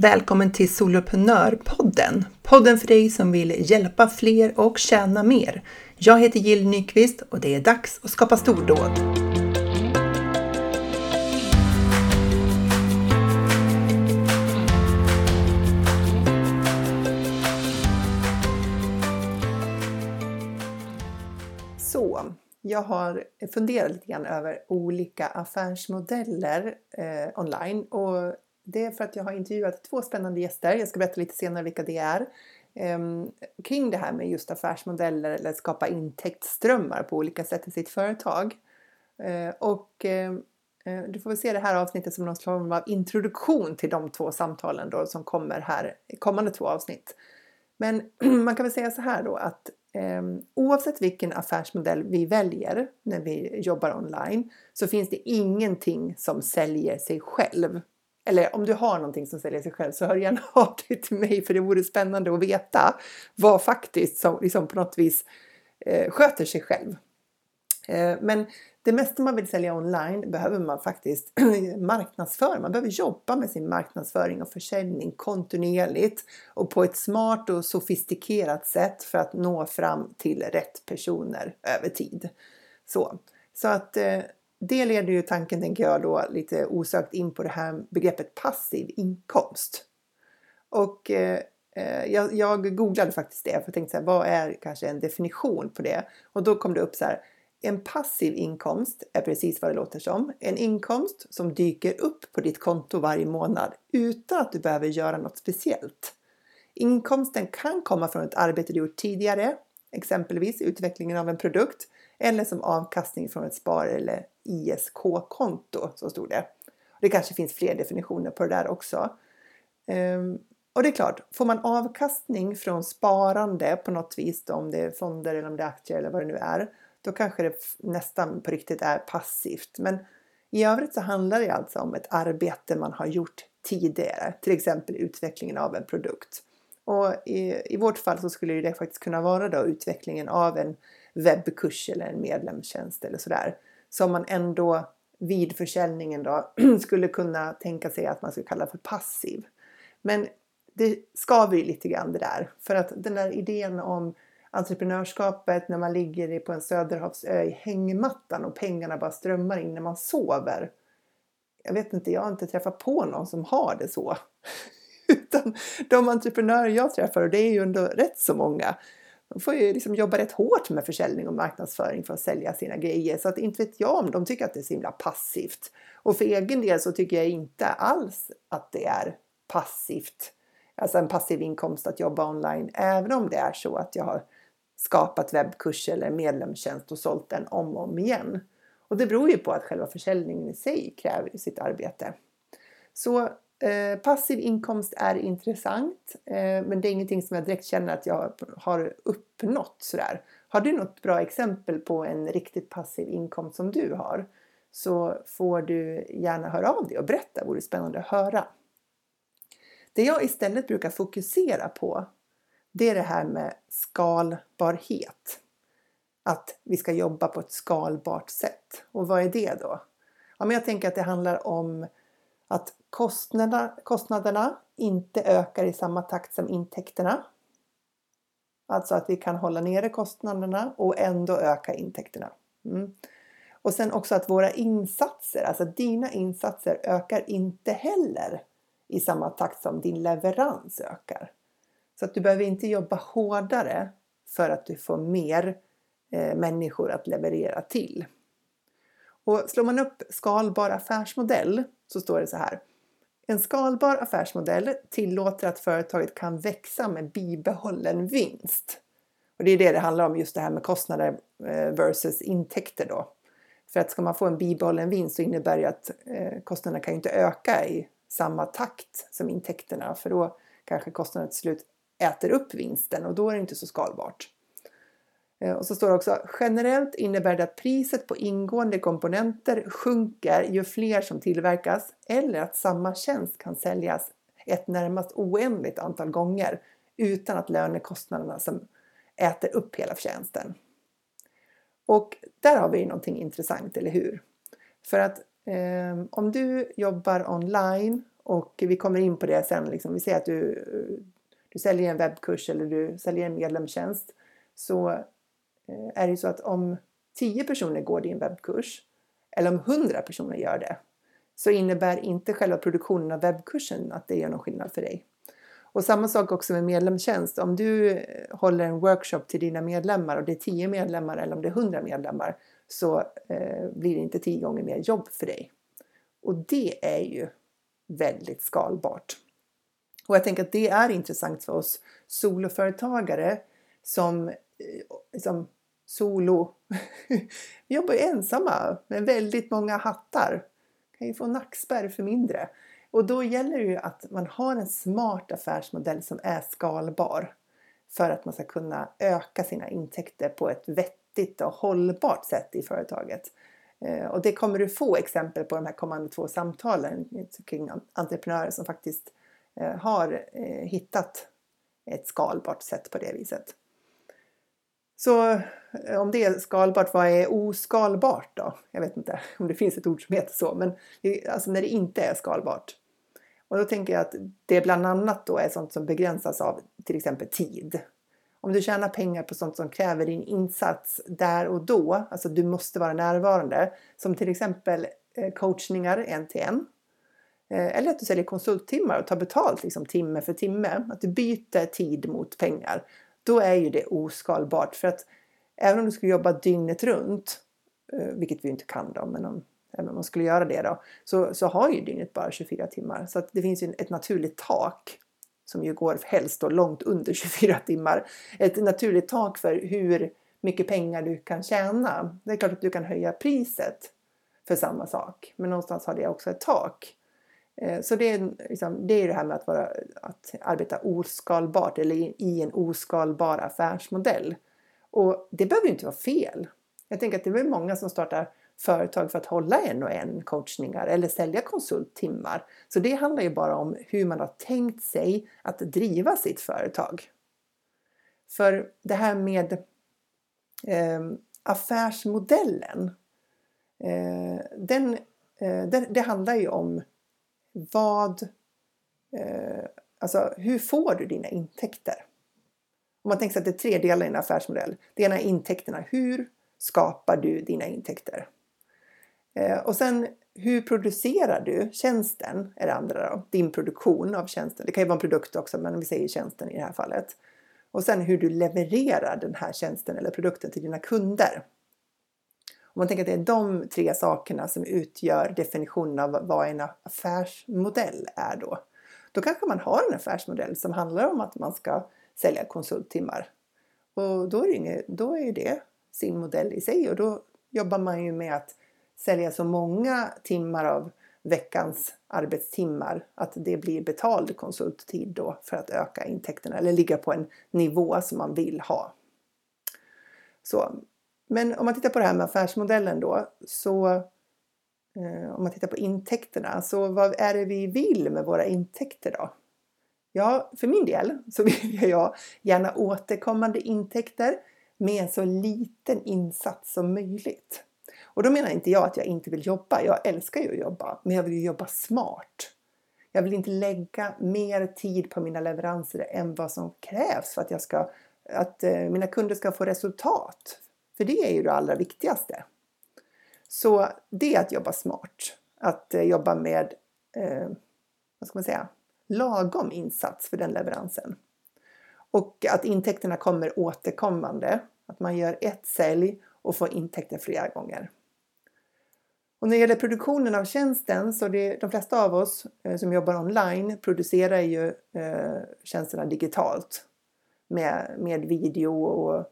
Välkommen till Soloprenörpodden! Podden för dig som vill hjälpa fler och tjäna mer. Jag heter Jill Nyqvist och det är dags att skapa stordåd. Så, jag har funderat lite grann över olika affärsmodeller eh, online och det är för att jag har intervjuat två spännande gäster. Jag ska berätta lite senare vilka det är. Um, kring det här med just affärsmodeller eller skapa intäktsströmmar på olika sätt i sitt företag. Uh, och uh, du får väl se det här avsnittet som någon form av introduktion till de två samtalen då som kommer här i kommande två avsnitt. Men man kan väl säga så här då att um, oavsett vilken affärsmodell vi väljer när vi jobbar online så finns det ingenting som säljer sig själv eller om du har någonting som säljer sig själv så hör gärna av dig till mig för det vore spännande att veta vad faktiskt som liksom på något vis eh, sköter sig själv. Eh, men det mesta man vill sälja online behöver man faktiskt marknadsföra. Man behöver jobba med sin marknadsföring och försäljning kontinuerligt och på ett smart och sofistikerat sätt för att nå fram till rätt personer över tid. Så, så att eh, det leder ju tanken, tänker jag, då lite osökt in på det här begreppet passiv inkomst. Och eh, eh, jag, jag, googlade faktiskt det för jag tänkte så här, vad är kanske en definition på det? Och då kom det upp så här. En passiv inkomst är precis vad det låter som. En inkomst som dyker upp på ditt konto varje månad utan att du behöver göra något speciellt. Inkomsten kan komma från ett arbete du gjort tidigare, exempelvis utvecklingen av en produkt, eller som avkastning från ett spar eller ISK-konto, så stod det. Det kanske finns fler definitioner på det där också. Ehm, och det är klart, får man avkastning från sparande på något vis, då, om det är fonder eller om det är aktier eller vad det nu är, då kanske det nästan på riktigt är passivt. Men i övrigt så handlar det alltså om ett arbete man har gjort tidigare, till exempel utvecklingen av en produkt. Och i, i vårt fall så skulle det faktiskt kunna vara då utvecklingen av en webbkurs eller en medlemstjänst eller sådär. Som man ändå vid försäljningen då skulle kunna tänka sig att man skulle kalla för passiv. Men det skaver ju lite grann det där. För att den där idén om entreprenörskapet när man ligger på en söderhavsö i hängmattan och pengarna bara strömmar in när man sover. Jag vet inte, jag har inte träffat på någon som har det så. Utan de entreprenörer jag träffar, och det är ju ändå rätt så många, de får ju liksom jobba rätt hårt med försäljning och marknadsföring för att sälja sina grejer. Så att inte vet jag om de tycker att det är så himla passivt. Och för egen del så tycker jag inte alls att det är passivt. Alltså en passiv inkomst att jobba online. Även om det är så att jag har skapat webbkurs eller medlemstjänst och sålt den om och om igen. Och det beror ju på att själva försäljningen i sig kräver sitt arbete. Så Eh, passiv inkomst är intressant eh, men det är ingenting som jag direkt känner att jag har uppnått sådär. Har du något bra exempel på en riktigt passiv inkomst som du har så får du gärna höra av dig och berätta, det vore spännande att höra. Det jag istället brukar fokusera på det är det här med skalbarhet. Att vi ska jobba på ett skalbart sätt. Och vad är det då? Ja, men jag tänker att det handlar om att kostnaderna, kostnaderna inte ökar i samma takt som intäkterna. Alltså att vi kan hålla nere kostnaderna och ändå öka intäkterna. Mm. Och sen också att våra insatser, alltså dina insatser ökar inte heller i samma takt som din leverans ökar. Så att du behöver inte jobba hårdare för att du får mer eh, människor att leverera till. Och slår man upp skalbar affärsmodell så står det så här. En skalbar affärsmodell tillåter att företaget kan växa med bibehållen vinst. Och det är det det handlar om, just det här med kostnader eh, versus intäkter då. För att ska man få en bibehållen vinst så innebär det att eh, kostnaderna kan inte öka i samma takt som intäkterna för då kanske kostnaden till slut äter upp vinsten och då är det inte så skalbart. Eh, och så står det också generellt innebär det att priset på ingående komponenter sjunker ju fler som tillverkas eller att samma tjänst kan säljas ett närmast oändligt antal gånger utan att lönekostnaderna som äter upp hela tjänsten. Och där har vi någonting intressant, eller hur? För att eh, om du jobbar online Och vi kommer in på det sen. Liksom. Vi säger att du, eh, du säljer en webbkurs eller du säljer en medlemstjänst. Så Eh, är det så att om 10 personer går din webbkurs eller om 100 personer gör det så innebär inte själva produktionen av webbkursen att det gör någon skillnad för dig. Och samma sak också med medlemstjänst. Om du eh, håller en workshop till dina medlemmar och det är 10 medlemmar eller om det är 100 medlemmar så eh, blir det inte 10 gånger mer jobb för dig. Och det är ju väldigt skalbart. Och jag tänker att det är intressant för oss soloföretagare som, som solo. Vi jobbar ju ensamma med väldigt många hattar. Kan ju få nackspärr för mindre. Och då gäller det ju att man har en smart affärsmodell som är skalbar för att man ska kunna öka sina intäkter på ett vettigt och hållbart sätt i företaget. Eh, och det kommer du få exempel på de här kommande två samtalen kring entreprenörer som faktiskt eh, har eh, hittat ett skalbart sätt på det viset. Så eh, om det är skalbart, vad är oskalbart då? Jag vet inte om det finns ett ord som heter så, men alltså när det inte är skalbart. Och då tänker jag att det bland annat då är sånt som begränsas av till exempel tid. Om du tjänar pengar på sånt som kräver din insats där och då, alltså du måste vara närvarande, som till exempel eh, coachningar en till en. Eh, eller att du säljer konsulttimmar och tar betalt liksom timme för timme. Att du byter tid mot pengar. Då är ju det oskalbart. För att även om du skulle jobba dygnet runt, eh, vilket vi inte kan då, men om även om man skulle göra det då, så, så har ju dygnet bara 24 timmar. Så att det finns ju ett naturligt tak som ju går helst då långt under 24 timmar. Ett naturligt tak för hur mycket pengar du kan tjäna. Det är klart att du kan höja priset för samma sak, men någonstans har det också ett tak. Eh, så det är, liksom, det, är det här med att, vara, att arbeta oskalbart eller i en oskalbar affärsmodell. Och det behöver inte vara fel. Jag tänker att det är många som startar företag för att hålla en och en coachningar eller sälja konsulttimmar. Så det handlar ju bara om hur man har tänkt sig att driva sitt företag. För det här med eh, affärsmodellen, eh, den, eh, det, det, handlar ju om vad, eh, alltså hur får du dina intäkter? Om man tänker sig att det är tre delar i en affärsmodell. Det ena är intäkterna. Hur skapar du dina intäkter? Eh, och sen hur producerar du tjänsten? Är det andra då. Din produktion av tjänsten. Det kan ju vara en produkt också men vi säger tjänsten i det här fallet. Och sen hur du levererar den här tjänsten eller produkten till dina kunder. Om man tänker att det är de tre sakerna som utgör definitionen av vad en affärsmodell är då. Då kanske man har en affärsmodell som handlar om att man ska sälja konsulttimmar. Och då är, det, inget, då är det sin modell i sig och då jobbar man ju med att sälja så många timmar av veckans arbetstimmar att det blir betald konsulttid då för att öka intäkterna eller ligga på en nivå som man vill ha. Så, men om man tittar på det här med affärsmodellen då så eh, om man tittar på intäkterna så vad är det vi vill med våra intäkter då? Ja, för min del så vill jag gärna återkommande intäkter med en så liten insats som möjligt. Och då menar inte jag att jag inte vill jobba. Jag älskar ju att jobba, men jag vill ju jobba smart. Jag vill inte lägga mer tid på mina leveranser än vad som krävs för att, jag ska, att eh, mina kunder ska få resultat. För det är ju det allra viktigaste. Så det är att jobba smart. Att eh, jobba med, eh, vad ska man säga, lagom insats för den leveransen. Och att intäkterna kommer återkommande. Att man gör ett sälj och får intäkter flera gånger. Och när det gäller produktionen av tjänsten så det, de flesta av oss eh, som jobbar online producerar ju eh, tjänsterna digitalt med, med video och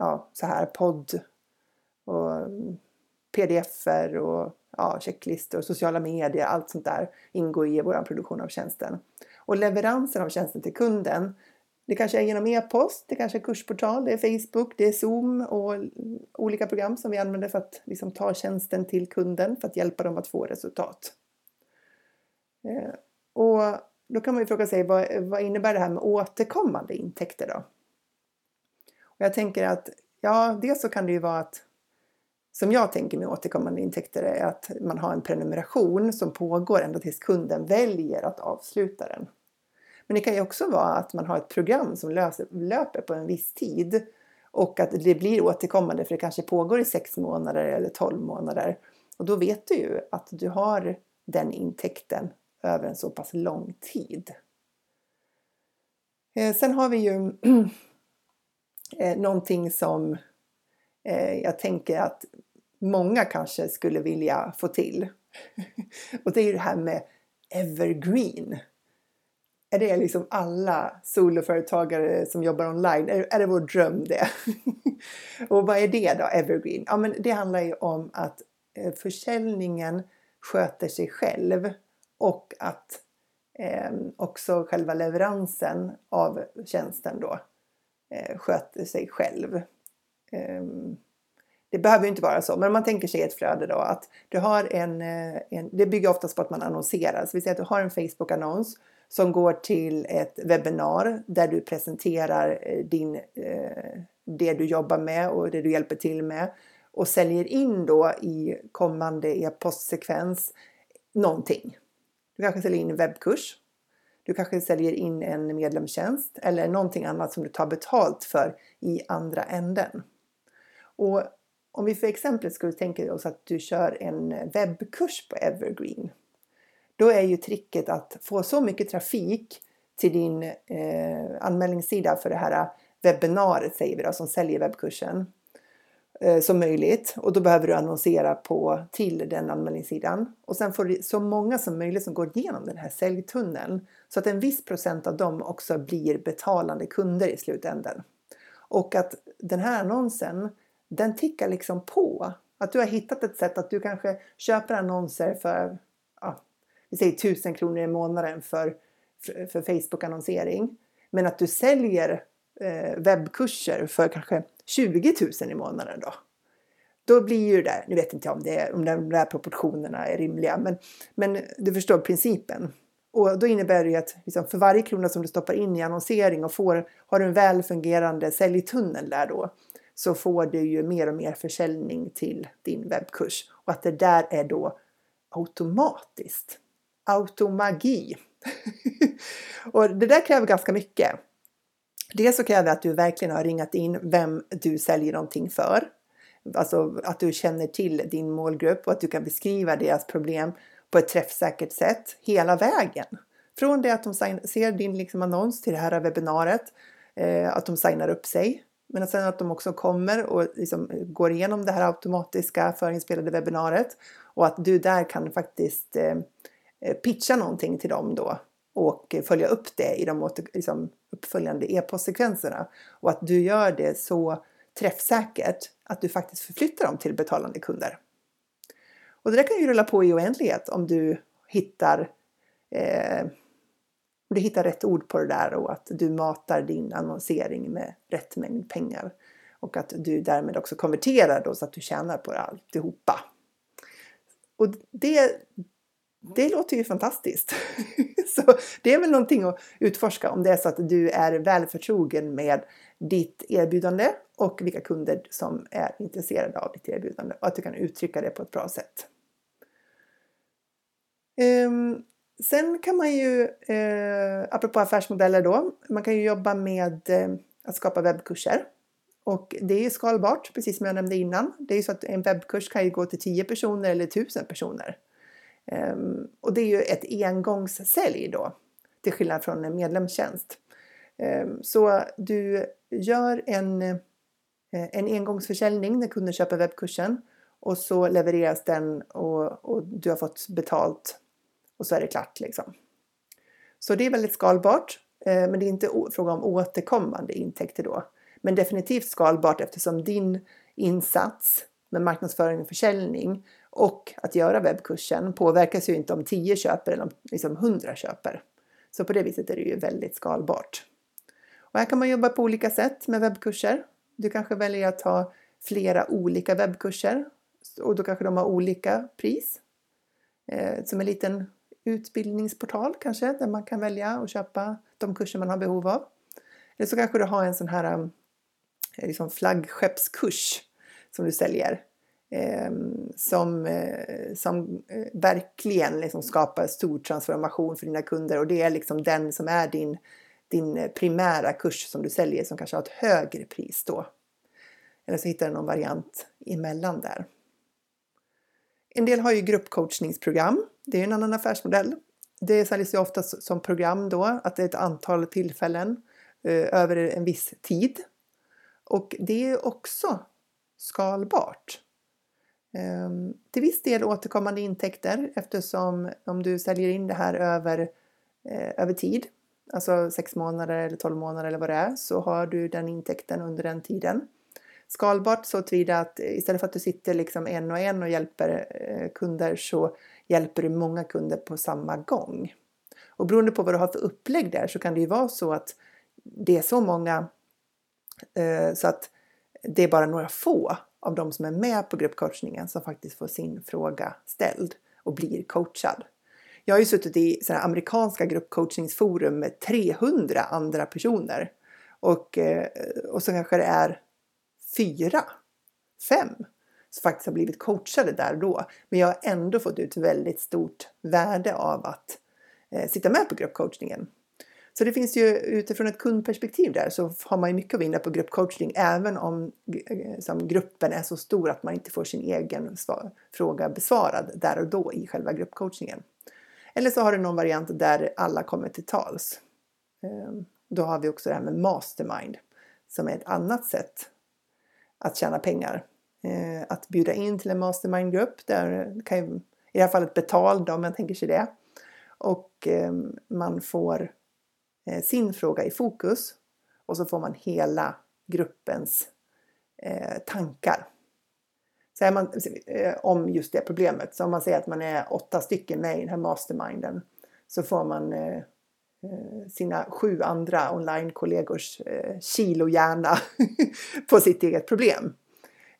ja, så här podd och pdf-er och ja, checklistor, sociala medier, allt sånt där ingår i vår produktion av tjänsten. Och leveransen av tjänsten till kunden det kanske är genom e-post, det kanske är kursportal, det är Facebook, det är Zoom och olika program som vi använder för att liksom ta tjänsten till kunden för att hjälpa dem att få resultat. Eh, och då kan man ju fråga sig vad, vad innebär det här med återkommande intäkter då? Och jag tänker att ja, dels så kan det ju vara att som jag tänker med återkommande intäkter är att man har en prenumeration som pågår ända tills kunden väljer att avsluta den. Men det kan ju också vara att man har ett program som löser, löper på en viss tid och att det blir återkommande för det kanske pågår i sex månader eller 12 månader. Och då vet du ju att du har den intäkten över en så pass lång tid. Eh, sen har vi ju eh, någonting som eh, jag tänker att många kanske skulle vilja få till. Och det är ju det här med evergreen. Är det liksom alla soloföretagare som jobbar online? Är, är det vår dröm det? och vad är det då, evergreen? Ja, men det handlar ju om att eh, försäljningen sköter sig själv och att eh, också själva leveransen av tjänsten då Eh, sköter sig själv. Ehm, det behöver inte vara så, men om man tänker sig ett flöde då att du har en, eh, en det bygger oftast på att man annonserar. Så vi säger att du har en Facebook-annons som går till ett webbinar där du presenterar eh, din, det du jobbar med och det du hjälper till med och säljer in då i kommande e-postsekvens någonting. Du kanske säljer in en webbkurs. Du kanske säljer in en medlemstjänst eller någonting annat som du tar betalt för i andra änden. Och om vi för exempel skulle tänka oss att du kör en webbkurs på Evergreen. Då är ju tricket att få så mycket trafik till din eh, anmälningssida för det här webbinariet säger vi då, som säljer webbkursen eh, som möjligt och då behöver du annonsera på till den anmälningssidan och sen får du så många som möjligt som går igenom den här säljtunneln så att en viss procent av dem också blir betalande kunder i slutändan. Och att den här annonsen den tickar liksom på. Att du har hittat ett sätt att du kanske köper annonser för ja, vi säger 1000 kronor i månaden för, för, för Facebook-annonsering. Men att du säljer eh, webbkurser för kanske 20 000 i månaden då. Då blir ju det, nu vet inte jag om, det, om de där proportionerna är rimliga, men, men du förstår principen. Och då innebär det ju att liksom, för varje krona som du stoppar in i annonsering och får, har du en väl fungerande säljtunnel där då, så får du ju mer och mer försäljning till din webbkurs. Och att det där är då automatiskt. Automagi. och det där kräver ganska mycket. Dels så kräver det att du verkligen har ringat in vem du säljer någonting för. Alltså att du känner till din målgrupp och att du kan beskriva deras problem på ett träffsäkert sätt hela vägen. Från det att de ser din liksom annons till det här webbinariet, eh, att de signar upp sig, men sen att de också kommer och liksom går igenom det här automatiska förinspelade webbinariet och att du där kan faktiskt eh, eh pitcha någonting till dem då och följa upp det i de liksom, uppföljande e-postsekvenserna och att du gör det så träffsäkert att du faktiskt förflyttar dem till betalande kunder. Och det där kan ju rulla på i oändlighet om du hittar eh, om du hittar rätt ord på det där och att du matar din annonsering med rätt mängd pengar. Och att du därmed också konverterar då så att du tjänar på alltihopa. Och det, det låter ju fantastiskt. så det är väl någonting att utforska om det är så att du är väl förtrogen med ditt erbjudande och vilka kunder som är intresserade av ditt erbjudande och att du kan uttrycka det på ett bra sätt. Ehm, sen kan man ju, eh, apropå affärsmodeller då, man kan ju jobba med eh, att skapa webbkurser. Och det är ju skalbart, precis som jag nämnde innan. Det är ju så att en webbkurs kan ju gå till 10 personer eller 1000 personer. Ehm, och det är ju ett engångssälj då, till skillnad från en medlemstjänst. Ehm, så du gör en, Eh, en engångsförsäljning när kunden köper webbkursen och så levereras den och, och du har fått betalt och så är det klart liksom. Så det är väldigt skalbart, eh, men det är inte fråga om återkommande intäkter då. Men definitivt skalbart eftersom din insats med marknadsföring och försäljning och att göra webbkursen påverkas ju inte om 10 köper eller om liksom 100 köper. Så på det viset är det ju väldigt skalbart. Och här kan man jobba på olika sätt med webbkurser. Du kanske väljer att ha flera olika webbkurser och då kanske de har olika pris. Eh, som en liten utbildningsportal kanske där man kan välja och köpa de kurser man har behov av. Eller så kanske du har en sån här mm, eh, liksom flaggskeppskurs som du säljer ehm, eh, som, eh, som verkligen liksom skapar stor transformation för dina kunder och det är liksom den som är din, din eh, primära kurs som du säljer som kanske har ett högre pris då. Eller så hittar du någon variant emellan där. En del har ju gruppcoachningsprogram. Det är en annan affärsmodell. Det säljs ju oftast som program då, att det är ett antal tillfällen eh, över en viss tid. Och det är också skalbart. Eh, till viss del återkommande intäkter eftersom om du säljer in det här över, eh, över tid, alltså 6 månader eller 12 månader eller vad det är, så har du den intäkten under den tiden. Skalbart så tillvida att istället för att du sitter liksom en och en och hjälper eh, kunder så hjälper du många kunder på samma gång. Och beroende på vad du har för upplägg där så kan det ju vara så att det är så många eh, så att det är bara några få av de som är med på gruppcoachningen som faktiskt får sin fråga ställd och blir coachad. Jag har ju suttit i sådana amerikanska gruppcoachningsforum med 300 andra personer och, eh, och så kanske det är fyra, fem som faktiskt har blivit coachade där och då. Men jag har ändå fått ut väldigt stort värde av att eh, sitta med på gruppcoachningen. Så det finns ju utifrån ett kundperspektiv där så har man ju mycket att vinna på gruppcoachning även om eh, som gruppen är så stor att man inte får sin egen fråga besvarad där och då i själva gruppcoachningen. Eller så har du någon variant där alla kommer till tals. Ehm, då har vi också det här med mastermind som är ett annat sätt att tjäna pengar. Ehm, att bjuda in till en mastermindgrupp, där kan ju, i det här fallet betald om man tänker sig det. Och ehm, man får eh, sin fråga i fokus och så får man hela gruppens eh, tankar. Så man, eh, om just det problemet. Så om man säger att man är åtta stycken med i den här masterminden så får man eh, eh sina sju andra online-kollegors eh, kilo hjärna på sitt eget problem.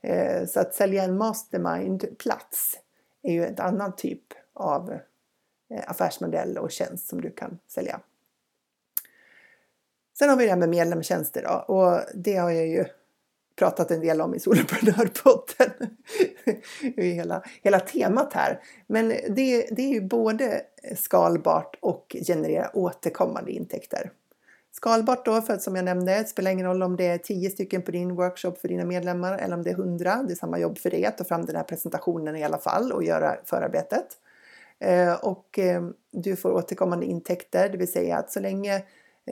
Eh, så att sälja en mastermind-plats är ju en annan typ av eh, affärsmodell och tjänst som du kan sälja. Sen har vi det här med medlemstjänster då, och det har jag ju pratat en del om i Soloprenörpodden. hela, hela temat här. Men det, det är ju både skalbart och generera återkommande intäkter. Skalbart då, för att som jag nämnde, det spelar ingen roll om det är 10 stycken på din workshop för dina medlemmar eller om det är 100. Det är samma jobb för dig att ta fram den här presentationen i alla fall och göra förarbetet. Eh, och eh, du får återkommande intäkter, det vill säga att så länge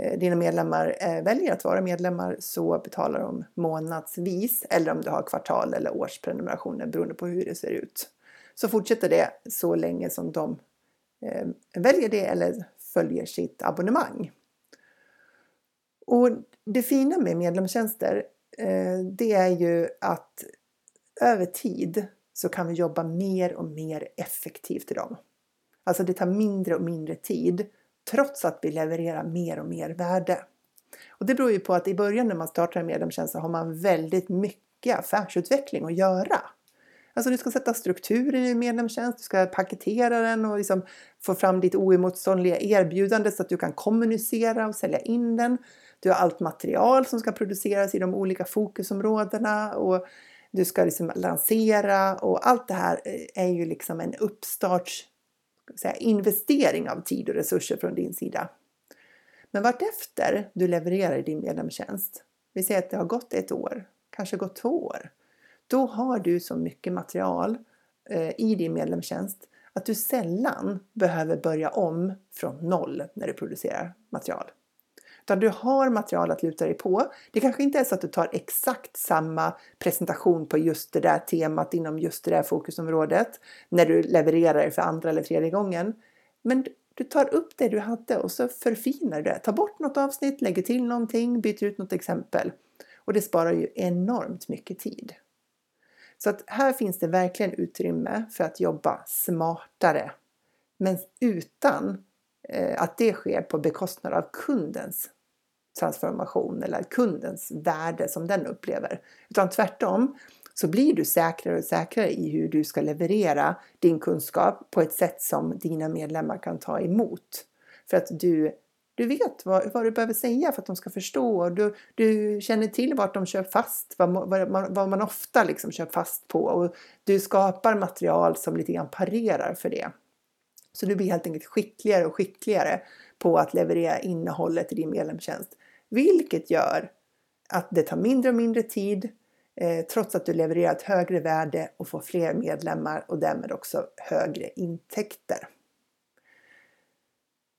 Eh, dina medlemmar eh, väljer att vara medlemmar så betalar de månadsvis eller om du har kvartal eller årsprenumerationer beroende på hur det ser ut. Så fortsätter det så länge som de eh, väljer det eller följer sitt abonnemang. Och det fina med medlemstjänster det är ju att över tid så kan vi jobba mer och mer effektivt i dem. Alltså det tar mindre och mindre tid trots att vi levererar mer och mer värde. Och det beror ju på att i början när man startar en medlemstjänst så har man väldigt mycket affärsutveckling att göra. Alltså du ska sätta struktur i din medlemstjänst, du ska paketera den och liksom få fram ditt oemotståndliga erbjudande så att du kan kommunicera och sälja in den. Du har allt material som ska produceras i de olika fokusområdena och du ska liksom lansera och allt det här eh, är ju liksom en uppstarts säga, investering av tid och resurser från din sida. Men vartefter du levererar din medlemstjänst, vi säger att det har gått ett år, kanske gått två år, då har du så mycket material eh, i din medlemstjänst att du sällan behöver börja om från noll när du producerar material. Utan du har material att luta dig på. Det kanske inte är så att du tar exakt samma presentation på just det där temat inom just det där fokusområdet när du levererar det för andra eller tredje gången. Men du tar upp det du hade och så förfinar du det. Ta bort något avsnitt, lägger till någonting, byter ut något exempel. Och det sparar ju enormt mycket tid. Så att här finns det verkligen utrymme för att jobba smartare. Men utan eh, att det sker på bekostnad av kundens transformation eller kundens värde som den upplever. Utan tvärtom så blir du säkrare och säkrare i hur du ska leverera din kunskap på ett sätt som dina medlemmar kan ta emot. För att du Du vet vad, vad du behöver säga för att de ska förstå. Du, du känner till vart de kör fast, vad, vad, man, vad man ofta liksom kör fast på. Och du skapar material som lite grann parerar för det. Så du blir helt enkelt skickligare och skickligare på att leverera innehållet i din medlemstjänst. Vilket gör att det tar mindre och mindre tid eh, trots att du levererar ett högre värde och får fler medlemmar och därmed också högre intäkter.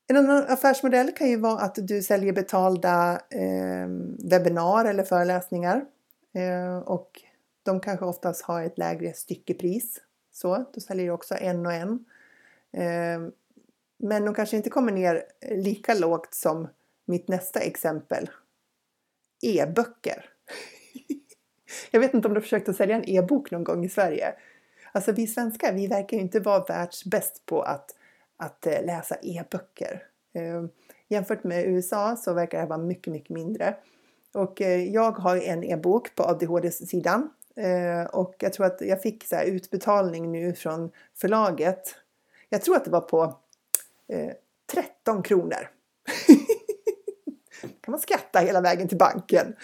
En annan affärsmodell kan ju vara att du säljer betalda eh, webbinar eller föreläsningar. Eh, och de kanske oftast har ett lägre styckepris. Så, då säljer du också en och en. Eh, men de kanske inte kommer ner lika lågt som mitt nästa exempel. E-böcker. Jag vet inte om du försökt att sälja en e-bok någon gång i Sverige. Alltså vi svenskar, vi verkar ju inte vara världsbäst på att att eh, läsa e-böcker. Eh, jämfört med USA så verkar det vara mycket, mycket mindre. Och eh, jag har en e-bok på ADHD-sidan ehm, och jag tror att jag fick så utbetalning nu från förlaget. Jag tror att det var på eh, 13 kronor. kan man skratta hela vägen till banken.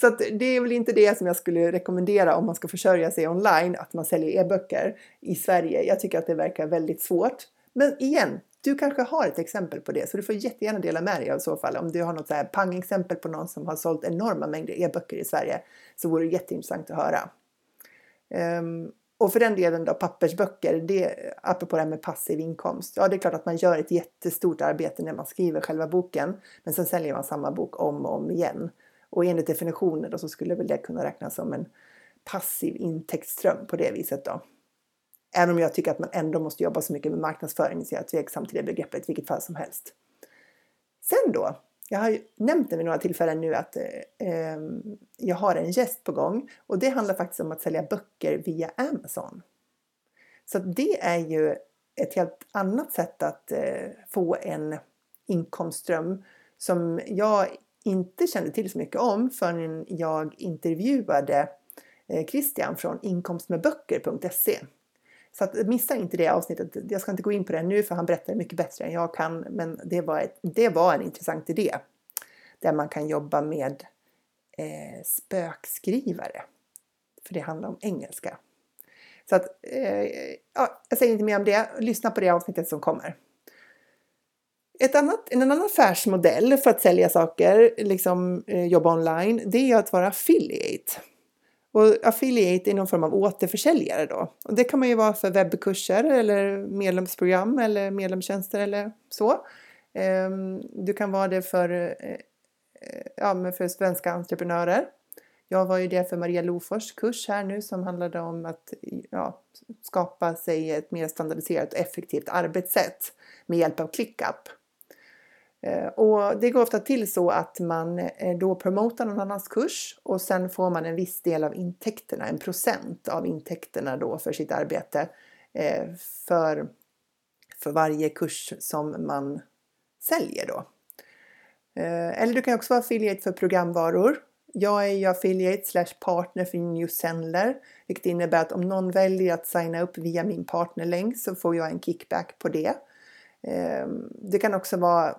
Så att det är väl inte det som jag skulle rekommendera om man ska försörja sig online, att man säljer e-böcker i Sverige. Jag tycker att det verkar väldigt svårt. Men igen, du kanske har ett exempel på det så du får jättegärna dela med dig av så fall. Om du har något så här pangexempel på någon som har sålt enorma mängder e-böcker i Sverige så vore det jätteintressant att höra. Um, och för den delen då pappersböcker, det, apropå det här med passiv inkomst. Ja, det är klart att man gör ett jättestort arbete när man skriver själva boken. Men sen säljer man samma bok om och om igen. Och enligt definitionen då så skulle väl det kunna räknas som en passiv intäktsström på det viset då. Även om jag tycker att man ändå måste jobba så mycket med marknadsföring så jag är tveksam till det begreppet i vilket fall som helst. Sen då, jag har ju nämnt det vid några tillfällen nu att eh, jag har en gäst på gång och det handlar faktiskt om att sälja böcker via Amazon. Så det är ju ett helt annat sätt att eh, få en inkomstström som jag inte kände till så mycket om förrän jag intervjuade eh, Christian från inkomstmedböcker.se så att, missa inte det avsnittet. Jag ska inte gå in på det nu för han berättar mycket bättre än jag kan. Men det var, ett, det var en intressant idé. Där man kan jobba med eh, spökskrivare. För det handlar om engelska. Så att, eh, ja, jag säger inte mer om det. Lyssna på det avsnittet som kommer. Ett annat, en annan affärsmodell för att sälja saker, liksom eh, jobba online, det är att vara affiliate. Och affiliate är någon form av återförsäljare då. Och det kan man ju vara för webbkurser eller medlemsprogram eller medlemstjänster eller så. Ehm, du kan vara det för, eh, ja, för svenska entreprenörer. Jag var ju det för Maria Lofors kurs här nu som handlade om att ja, skapa sig ett mer standardiserat och effektivt arbetssätt med hjälp av ClickUp. Eh, och det går ofta till så att man eh, då promotar någon annans kurs och sen får man en viss del av intäkterna, en procent av intäkterna då för sitt arbete eh, för, för varje kurs som man säljer då. Eller du kan också vara affiliate för programvaror. Jag är ju affiliate slash partner för New Sendler vilket innebär att om någon väljer att signa upp via min partnerlänk så får jag en kickback på det. Ehm, det kan också vara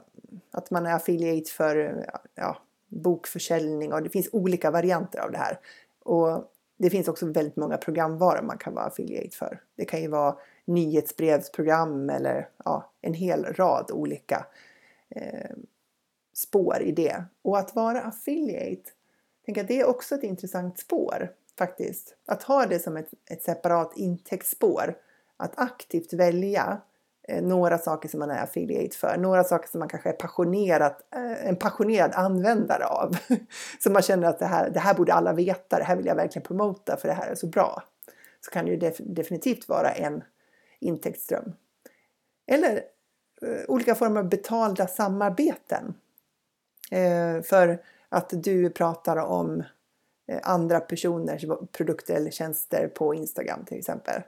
att man är affiliate för ja, bokförsäljning och det finns olika varianter av det här. Och det finns också väldigt många programvaror man kan vara affiliate för. Det kan ju vara nyhetsbrevsprogram eller ja, en hel rad olika eh, spår i det. Och att vara affiliate, tänk att det är också ett intressant spår faktiskt. Att ha det som ett, ett separat intäktsspår. Att aktivt välja Eh, några saker som man är affiliate för, några saker som man kanske är passionerat, eh, en passionerad användare av. Så man känner att det här, det här borde alla veta, det här vill jag verkligen promota för det här är så bra. Så kan det ju definitivt vara en intäktsström. Eller eh, olika former av betalda samarbeten. För att du pratar om andra personers produkter eller tjänster på Instagram till exempel.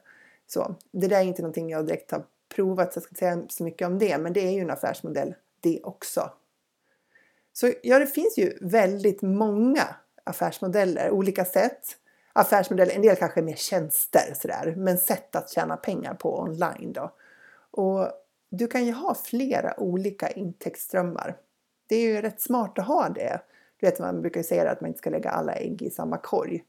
Så det där är inte någonting jag direkt har provat så jag ska inte säga så mycket om det, men det är ju en affärsmodell det också. Så ja, det finns ju väldigt många affärsmodeller, olika sätt. Affärsmodeller, en del kanske är mer tjänster sådär, men sätt att tjäna pengar på online då. Och du kan ju ha flera olika intäktsströmmar. det är ju rätt smart att ha det. Du vet, man brukar säga att man inte ska lägga alla ägg i samma korg.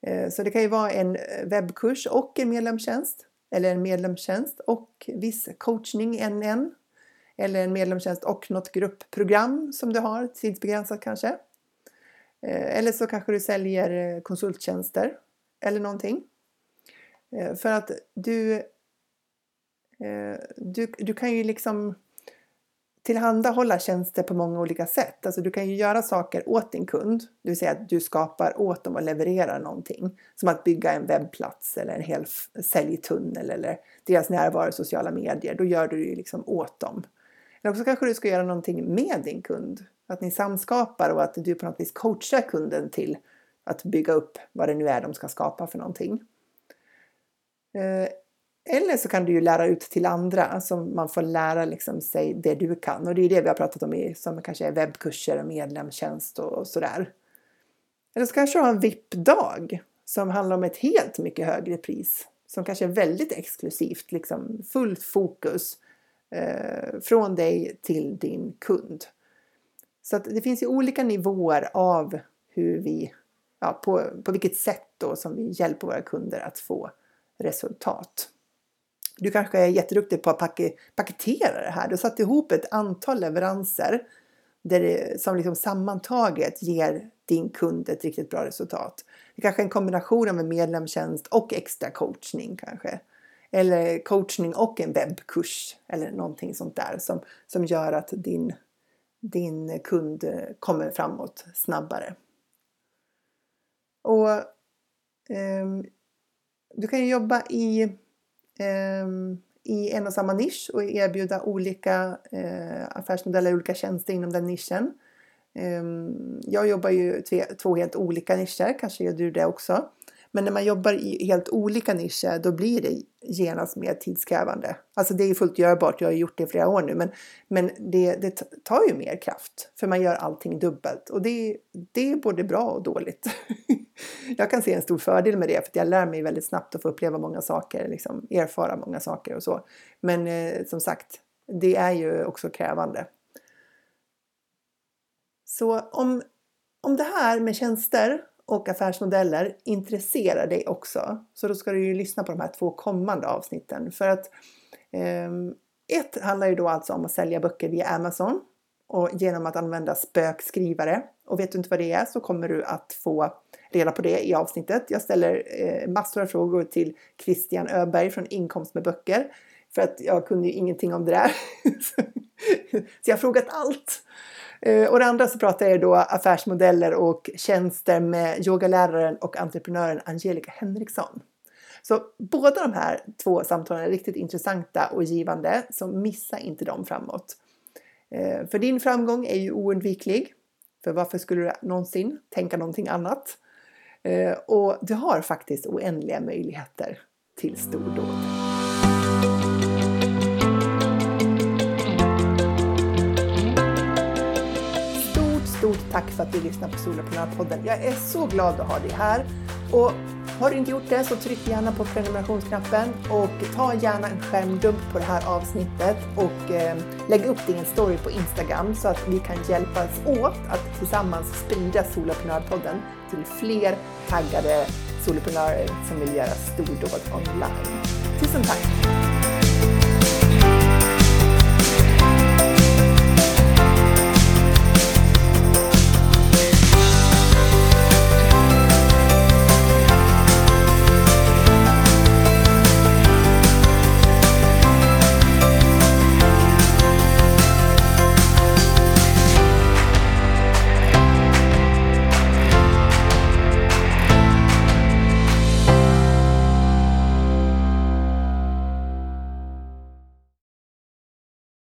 Eh, så det kan ju vara en webbkurs och en medlemstjänst eller en medlemstjänst och viss coachning en en eller en medlemstjänst och något gruppprogram som du har, tidsbegränsat kanske. Eh, eller så kanske du säljer eh, konsulttjänster eller någonting. Eh, för att du, du, du kan ju liksom tillhandahålla tjänster på många olika sätt. Alltså du kan ju göra saker åt din kund, det vill säga att du skapar åt dem och levererar någonting. Som att bygga en webbplats eller en hel säljtunnel eller deras närvaro i sociala medier. Då gör du det ju liksom åt dem. Eller också kanske du ska göra någonting med din kund. Att ni samskapar och att du på något vis coachar kunden till att bygga upp vad det nu är de ska skapa för någonting. Eh, eller så kan du ju lära ut till andra, alltså man får lära liksom sig det du kan. Och det är det vi har pratat om i, som kanske är webbkurser och medlemstjänst och sådär. Eller så kanske du har en VIP-dag som handlar om ett helt mycket högre pris. Som kanske är väldigt exklusivt, liksom fullt fokus eh, från dig till din kund. Så att det finns ju olika nivåer av hur vi, ja, på, på vilket sätt då som vi hjälper våra kunder att få resultat. Du kanske är jätteduktig på att paketera det här. Du har satt ihop ett antal leveranser där det, som liksom sammantaget ger din kund ett riktigt bra resultat. Det kanske är en kombination av en medlemstjänst och extra coachning kanske. Eller coachning och en webbkurs eller någonting sånt där som, som gör att din, din kund kommer framåt snabbare. Och eh, Du kan jobba i Ehm, i en och samma nisch och erbjuda olika eh, affärsmodeller, olika tjänster inom den nischen. Ehm, jag jobbar ju två helt olika nischer, kanske gör du det också. Men när man jobbar i helt olika nischer då blir det genast mer tidskrävande. Alltså det är fullt görbart, jag har gjort det i flera år nu men, men det, det tar ju mer kraft för man gör allting dubbelt och det, det är både bra och dåligt. jag kan se en stor fördel med det för att jag lär mig väldigt snabbt att få uppleva många saker, liksom erfara många saker och så. Men eh, som sagt, det är ju också krävande. Så om, om det här med tjänster och affärsmodeller intresserar dig också så då ska du ju lyssna på de här två kommande avsnitten. För att eh, ett handlar ju då alltså om att sälja böcker via Amazon och genom att använda spökskrivare. Och vet du inte vad det är så kommer du att få reda på det i avsnittet. Jag ställer eh, massor av frågor till Christian Öberg från Inkomst med böcker. För att jag kunde ju ingenting om det där. så jag har frågat allt. Eh, och det andra så pratar jag då affärsmodeller och tjänster med yogaläraren och entreprenören Angelica Henriksson. Så båda de här två samtalen är riktigt intressanta och givande, så missa inte dem framåt. Eh, för din framgång är ju oundviklig. För varför skulle du någonsin tänka någonting annat? Eh, och du har faktiskt oändliga möjligheter till stordåd. Tack för att du lyssnar på Soloprenörpodden. Jag är så glad att ha dig här. Och har du inte gjort det så tryck gärna på prenumerationsknappen och ta gärna en skärmdump på det här avsnittet och eh, lägg upp din story på Instagram så att vi kan hjälpas åt att tillsammans sprida Soloprenörpodden till fler taggade soloprenörer som vill göra stordåd online. Tusen tack!